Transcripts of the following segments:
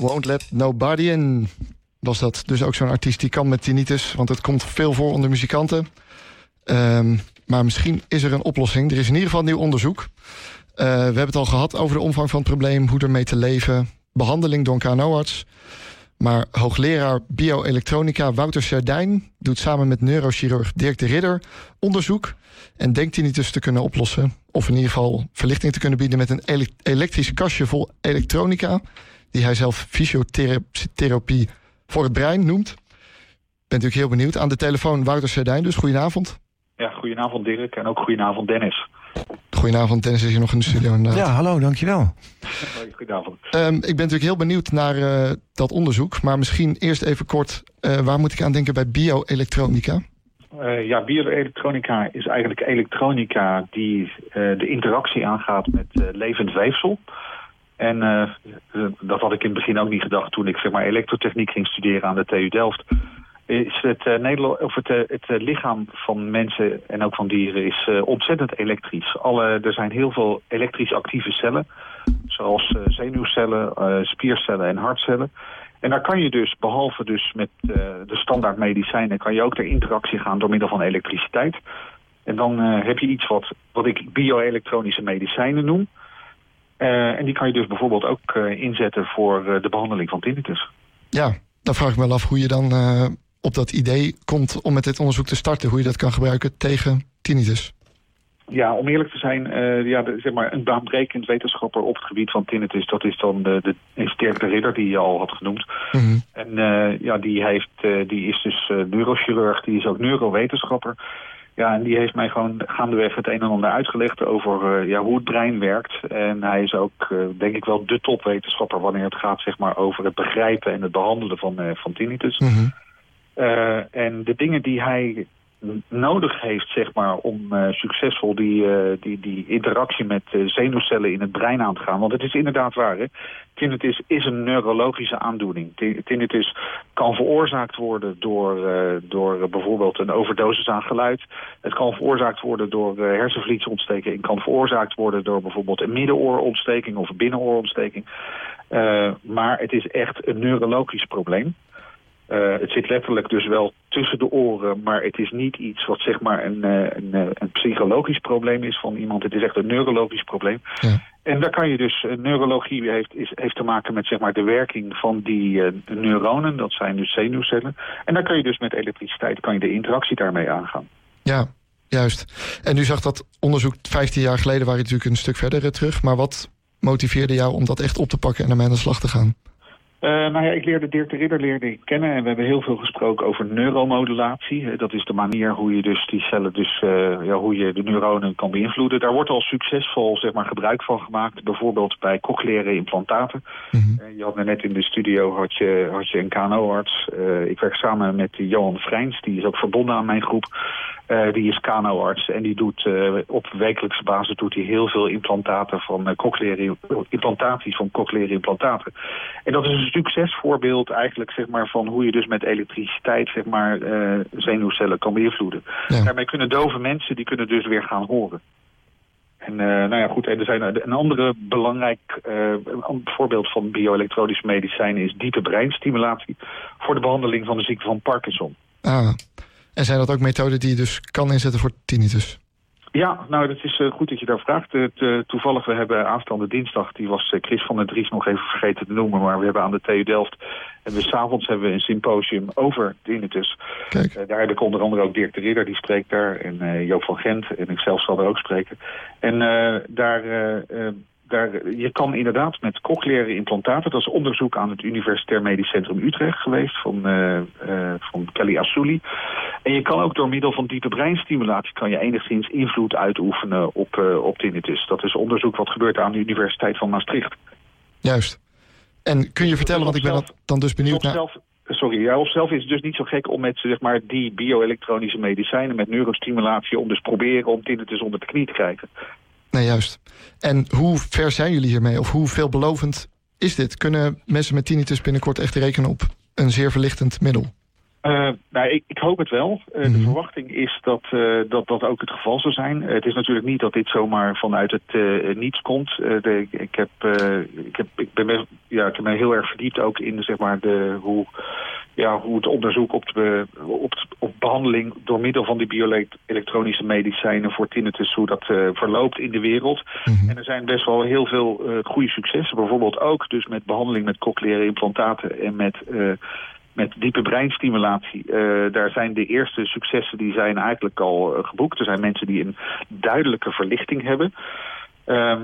Won't Let Nobody In was dat. Dus ook zo'n artiest die kan met tinnitus, want het komt veel voor onder muzikanten. Ehm, maar misschien is er een oplossing. Er is in ieder geval nieuw onderzoek. Uh, we hebben het al gehad over de omvang van het probleem, hoe ermee te leven, behandeling door een. Maar hoogleraar bioelektronica Wouter Sardijn doet samen met neurochirurg Dirk de Ridder onderzoek en denkt hij niet dus te kunnen oplossen, of in ieder geval verlichting te kunnen bieden met een elektrische kastje vol elektronica, die hij zelf fysiotherapie voor het brein noemt. Ben natuurlijk heel benieuwd. Aan de telefoon Wouter Sardijn, dus goedenavond. Ja, goedenavond Dirk en ook goedenavond Dennis. Goedenavond, Dennis is hier nog in de studio. Inderdaad. Ja, hallo, dankjewel. Goedenavond. Um, ik ben natuurlijk heel benieuwd naar uh, dat onderzoek. Maar misschien eerst even kort, uh, waar moet ik aan denken bij bioelektronica? Uh, ja, bioelektronica is eigenlijk elektronica die de interactie aangaat met levend weefsel. En dat had ik in het begin ook niet gedacht toen ik zeg maar, elektrotechniek ging studeren aan de TU Delft is het, uh, Nederland, of het, het lichaam van mensen en ook van dieren is ontzettend elektrisch. Alle, er zijn heel veel elektrisch actieve cellen, zoals zenuwcellen, spiercellen en hartcellen. En daar kan je dus, behalve dus met de standaard medicijnen, kan je ook ter interactie gaan door middel van elektriciteit. En dan heb je iets wat, wat ik bioelektronische medicijnen noem. En die kan je dus bijvoorbeeld ook inzetten voor de behandeling van tinnitus. Ja, dan vraag ik me wel af hoe je dan op dat idee komt om met dit onderzoek te starten... hoe je dat kan gebruiken tegen tinnitus? Ja, om eerlijk te zijn, ja, de, zeg maar, een baanbrekend wetenschapper op het gebied van tinnitus... dat is dan de, de, de Ridder, die je al had genoemd. Mhm. En ja, die, heeft, die is dus neurochirurg, die is ook neurowetenschapper... Ja, en die heeft mij gewoon gaandeweg het een en ander uitgelegd over ja, hoe het brein werkt. En hij is ook, denk ik wel, de topwetenschapper wanneer het gaat zeg maar, over het begrijpen en het behandelen van, van tinnitus. Mm uh, en de dingen die hij nodig heeft zeg maar, om uh, succesvol die, uh, die, die interactie met zenuwcellen in het brein aan te gaan. Want het is inderdaad waar. Hè? Tinnitus is een neurologische aandoening. Tinnitus kan veroorzaakt worden door, door bijvoorbeeld een overdosis aan geluid. Het kan veroorzaakt worden door hersenvlietsontsteking. Het kan veroorzaakt worden door bijvoorbeeld een middenoorontsteking of een binnenoorontsteking. maar het is echt een neurologisch probleem. Uh, het zit letterlijk dus wel tussen de oren, maar het is niet iets wat zeg maar een, uh, een, uh, een, psychologisch probleem is van iemand. Het is echt een neurologisch probleem. Ja. En daar kan je dus, neurologie heeft, is, heeft te maken met zeg maar de werking van die neuronen, dat zijn dus zenuwcellen. En daar kan je dus met elektriciteit, kan je de interactie daarmee aangaan. Ja, juist. En u zag dat onderzoek 15 jaar geleden, waar je natuurlijk een stuk verder terug. Maar wat motiveerde jou om dat echt op te pakken en ermee aan de slag te gaan? Uh, nou ja, ik leerde Dirk de Ridder leerde ik kennen en we hebben heel veel gesproken over neuromodulatie. Dat is de manier hoe je dus die cellen, dus uh, ja, hoe je de neuronen kan beïnvloeden. Daar wordt al succesvol zeg maar, gebruik van gemaakt, bijvoorbeeld bij cochleaire implantaten. Mm -hmm. je had net in de studio had je, had je een KNO-arts. ik werk samen met Johan Vrijns, die is ook verbonden aan mijn groep. Uh, die is KNO-arts en die doet uh, op wekelijkse basis doet hij heel veel implantaten van uh, cochleaire implantaties van cochleaire implantaten. En dat is een succesvoorbeeld eigenlijk zeg maar van hoe je dus met elektriciteit zeg maar zenuwcellen kan beïnvloeden. Ja. Daarmee kunnen dove mensen die kunnen dus weer gaan horen. En nou ja, goed, en er zijn een andere belangrijk een voorbeeld van bioelektronische medicijnen is diepe breinstimulatie voor de behandeling van de ziekte van Parkinson. Ah. En zijn dat ook methoden die je dus kan inzetten voor tinnitus? Ja, nou, dat is uh, goed dat je daar vraagt. Uh, toevallig, we hebben aanstaande dinsdag, die was uh, Chris van der Dries nog even vergeten te noemen, maar we hebben aan de TU Delft en we s'avonds hebben we een symposium over tinnitus. Kijk. daar heb ik onder andere ook Dirk de Ridder, die spreekt daar, en Joop van Gent, en ik zelf zal er ook spreken. En daar daar, je kan inderdaad met cochleaire implantaten... dat is onderzoek aan het Universitair Medisch Centrum Utrecht geweest... van, uh, uh, van Kelly Assouli. En je kan ook door middel van diepe breinstimulatie... kan je enigszins invloed uitoefenen op, uh, op tinnitus. Dat is onderzoek wat gebeurt aan de Universiteit van Maastricht. Juist. En kun je vertellen, want ik ben dan dus benieuwd naar... Sorry, ja, of zelf is het dus niet zo gek om met zeg maar, die bioelektronische medicijnen... met neurostimulatie om dus proberen om tinnitus onder de knie te krijgen. Nee, juist. En hoe ver zijn jullie hiermee? Of hoe veelbelovend is dit? Kunnen mensen met tinnitus binnenkort echt rekenen op een zeer verlichtend middel? Uh, nou, ik, ik, hoop het wel. Uh, De mhm. verwachting is dat, uh, dat dat ook het geval zou zijn. het is natuurlijk niet dat dit zomaar vanuit het niets komt. De, ik, heb, ik, heb, ik, ben ja, ik heb me heel erg verdiept ook in zeg maar, de, hoe, ja, hoe het onderzoek op, de, op, op behandeling door middel van die bioelektronische medicijnen voor tinnitus, hoe dat verloopt in de wereld. Mhm. En er zijn best wel heel veel goede successen. Bijvoorbeeld ook dus met behandeling met cochleaire implantaten en met met diepe breinstimulatie. Uh, daar zijn de eerste successen die zijn eigenlijk al uh, geboekt. Er zijn mensen die een duidelijke verlichting hebben. Uh,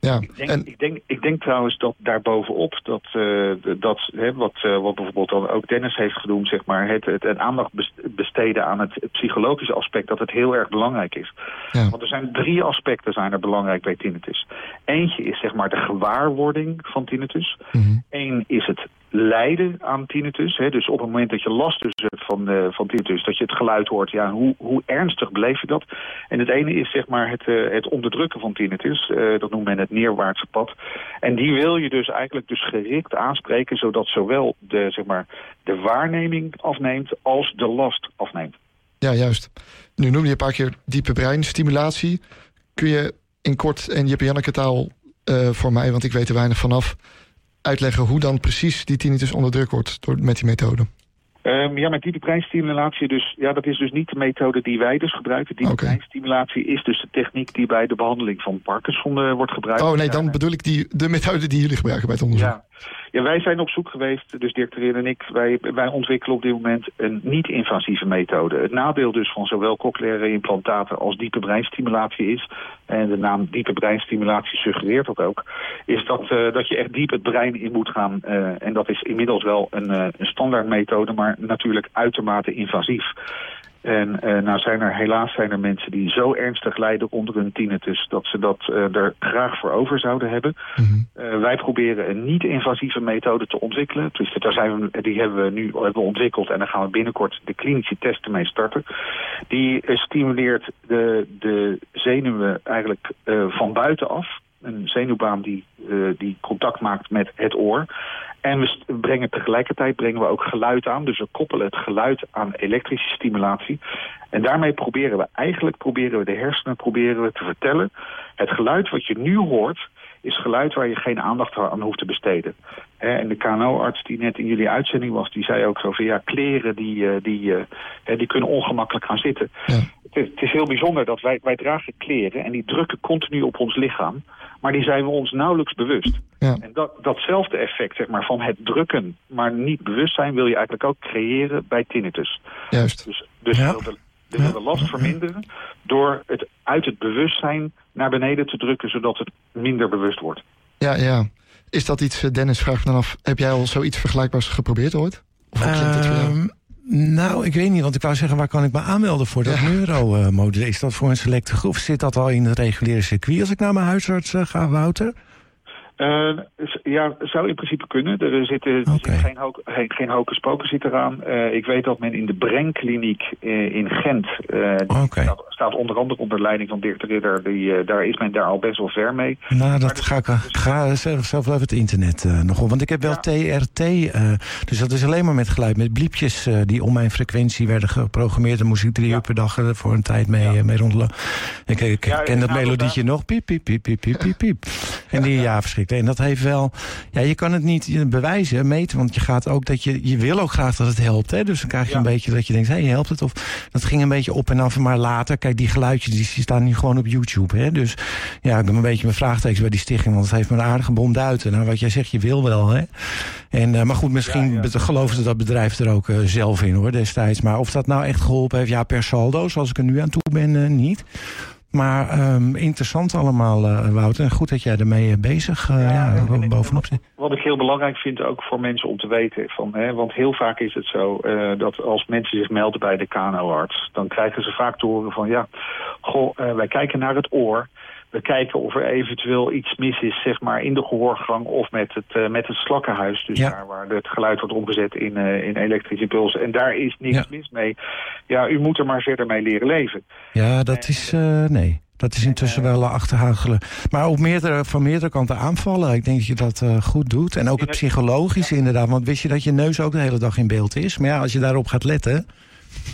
ja, ik, denk, en... ik, denk, ik denk trouwens dat daarbovenop, dat, uh, dat hè, wat, wat bijvoorbeeld dan ook Dennis heeft genoemd, zeg maar, het, het, het aandacht besteden aan het, psychologische aspect, dat het heel erg belangrijk is. Ja. Want er zijn drie aspecten zijn er belangrijk bij tinnitus. Eentje is zeg maar de gewaarwording van tinnitus. Mm Eén is het lijden aan tinnitus. Hè? Dus op het moment dat je last dus hebt van, uh, van tinnitus, dat je het geluid hoort, ja, hoe, hoe ernstig beleef je dat? En het ene is zeg maar het, uh, het onderdrukken van tinnitus. Uh, dat noemt men het neerwaartse pad. En die wil je dus eigenlijk dus gericht aanspreken, zodat zowel de, zeg maar, de waarneming afneemt als de last afneemt. Ja, juist. Nu noem je een paar keer diepe breinstimulatie. Kun je in kort en Jip Janneke taal voor mij, want ik weet er weinig vanaf uitleggen hoe dan precies die tinnitus onder druk wordt door, met die methode? Um, ja, met diepe breinstimulatie, dus, ja, dat is dus niet de methode die wij dus gebruiken. Diepe okay. is dus de techniek die bij de behandeling van Parkinson uh, wordt gebruikt. Oh nee, dan bedoel ik die, de methode die jullie gebruiken bij het onderzoek. Ja, ja, wij zijn op zoek geweest, dus Dirk Terreer en ik, wij, wij ontwikkelen op dit moment een niet-invasieve methode. Het nadeel dus van zowel cochleaire implantaten als diepe breinstimulatie is, en de naam diepe breinstimulatie suggereert dat ook, is dat, uh, dat je echt diep het brein in moet gaan. Uh, en dat is inmiddels wel een, uh, een standaard methode, maar natuurlijk uitermate invasief. En uh, nou zijn er helaas zijn er mensen die zo ernstig lijden onder hun tinnitus dat ze dat uh, er graag voor over zouden hebben. Mm uh, wij proberen een niet-invasieve methode te ontwikkelen. Dus daar zijn we, die hebben we nu hebben we ontwikkeld en daar gaan we binnenkort de klinische testen mee starten. Die stimuleert de, de zenuwen eigenlijk van buitenaf een zenuwbaan die, uh, die contact maakt met het oor. En we brengen tegelijkertijd brengen we ook geluid aan. Dus we koppelen het geluid aan elektrische stimulatie. En daarmee proberen we eigenlijk proberen we de hersenen proberen we te vertellen. Het geluid wat je nu hoort is geluid waar je geen aandacht aan hoeft te besteden. En de KNO-arts die net in jullie uitzending was, die zei ook zo van ja, kleren die, eh, die, eh, die kunnen ongemakkelijk gaan zitten. Ja. Het, is, heel bijzonder dat wij, wij dragen kleren en die drukken continu op ons lichaam. Maar die zijn we ons nauwelijks bewust. Ja. En dat, datzelfde effect zeg maar, van het drukken, maar niet bewust zijn, wil je eigenlijk ook creëren bij tinnitus. Juist. Dus, dus ja. de, de last verminderen door het uit het bewustzijn naar beneden te drukken, zodat het minder bewust wordt. Ja, ja. Is dat iets, eh, Dennis vraagt me dan af, heb jij al zoiets vergelijkbaars geprobeerd ooit? Of uh, nou, ik weet niet, want ik wou zeggen, waar kan ik me aanmelden voor dat ja. neuromodule? Is dat voor een selecte groep? Zit dat al in het reguliere circuit als ik naar mijn huisarts uh, ga, Wouter? Uh, ja, zou in principe kunnen. Er zit, er zit geen, ho geen, geen hocus pocus zit eraan. Uh, ik weet dat men in de Brenkliniek uh, in Gent... Okay. staat, staat, onder andere onder leiding van Dirk de Ridder. Die, daar is men daar al best wel ver mee. Nou, dat ga ik ga zelf even het internet nog op. Want ik heb wel ja. TRT. dus dat is alleen maar met geluid. Met bliepjes die om mijn frequentie werden geprogrammeerd. Daar moest ik drie ja. uur per dag voor een tijd mee, ja. mee rondlopen. Ik, ik ken dat melodietje nog. Piep, piep, piep, piep, piep, piep. En die ja, verschrikkelijk. En dat heeft wel... Ja, je kan het niet bewijzen, meten. Want je gaat ook dat je... Je wil ook graag dat het helpt. Hè? Dus dan krijg je een beetje dat je denkt... Hé, hey, helpt het? Of dat ging een beetje op en af. Maar later, kijk, die geluidjes die, staan nu gewoon op YouTube. Hè? Dus ja, ik ben een beetje mijn vraagtekens bij die stichting. Want het heeft me een aardige bom duiten. Nou, wat jij zegt, je wil wel. Hè? En, uh, maar goed, misschien ja, ja. geloofde dat bedrijf er ook uh, zelf in hoor, destijds. Maar of dat nou echt geholpen heeft, ja, per saldo, zoals ik er nu aan toe ben, uh, niet. Maar um, interessant allemaal, uh, Wouter. En goed dat jij ermee eh, bezig uh, ja, ja, bovenop zit. Wat ik heel belangrijk vind ook voor mensen om te weten. Van, hè, want heel vaak is het zo uh, dat als mensen zich melden bij de KNO-arts... dan krijgen ze vaak te horen van... ja, goh, wij kijken naar het oor... We kijken of er eventueel iets mis is zeg maar, in de gehoorgang of met het, uh, met het slakkenhuis. Dus daar waar het geluid wordt omgezet in, uh, in elektrische impulsen. En daar is niks mis mee. Ja, u moet er maar verder mee leren leven. Ja, dat is... Uh, nee. Dat is intussen wel achterhagelen. Maar op meerdere, van meerdere kanten aanvallen. Ik denk dat je dat goed doet. En ook het psychologische inderdaad. Want wist je dat je neus ook de hele dag in beeld is? Maar ja, als je daarop gaat letten...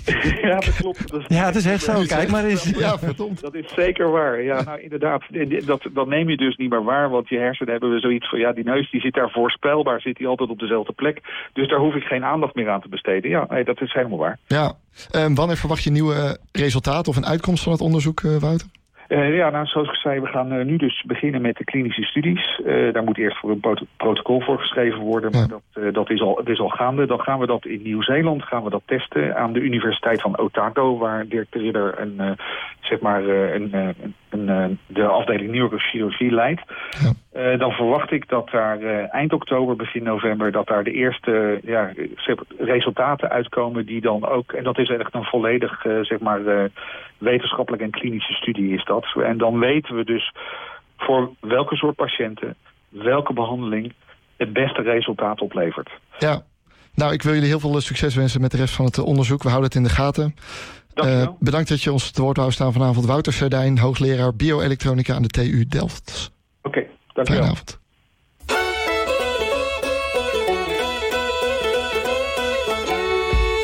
ja, dat klopt. Dat is, ja, het is echt zo. Kijk maar eens. Ja, verdomd. Dat is zeker waar. Ja, nou inderdaad. Dat, dat neem je dus niet meer waar. Want je hersenen hebben we zoiets van... Ja, die neus die zit daar voorspelbaar. Zit die altijd op dezelfde plek. Dus daar hoef ik geen aandacht meer aan te besteden. Ja, nee, dat is helemaal waar. Ja. Um, wanneer verwacht je nieuwe resultaten of een uitkomst van het onderzoek, uh, Wouter? Uh, ja, nou, zoals ik zei, we gaan uh, nu dus beginnen met de klinische studies. Uh, daar moet eerst voor een protocol voor geschreven worden, maar dat, dat, is al, dat is al gaande. Dan gaan we dat in Nieuw-Zeeland gaan we dat testen aan de Universiteit van Otago, waar Dirk de Ridder een, zeg maar, een, een, de afdeling neurochirurgie leidt. Ja. dan verwacht ik dat daar eind oktober, begin november, dat daar de eerste ja, resultaten uitkomen die dan ook, en dat is echt een volledig, zeg maar, wetenschappelijke en klinische studie is dat. En dan weten we dus voor welke soort patiënten, welke behandeling het beste resultaat oplevert. Ja, nou ik wil jullie heel veel succes wensen met de rest van het onderzoek. We houden het in de gaten. Uh, bedankt dat je ons te woord wou staan vanavond. Wouter Sardijn, hoogleraar bioelektronica aan de TU Delft. Oké, okay, dankjewel. Fijne avond.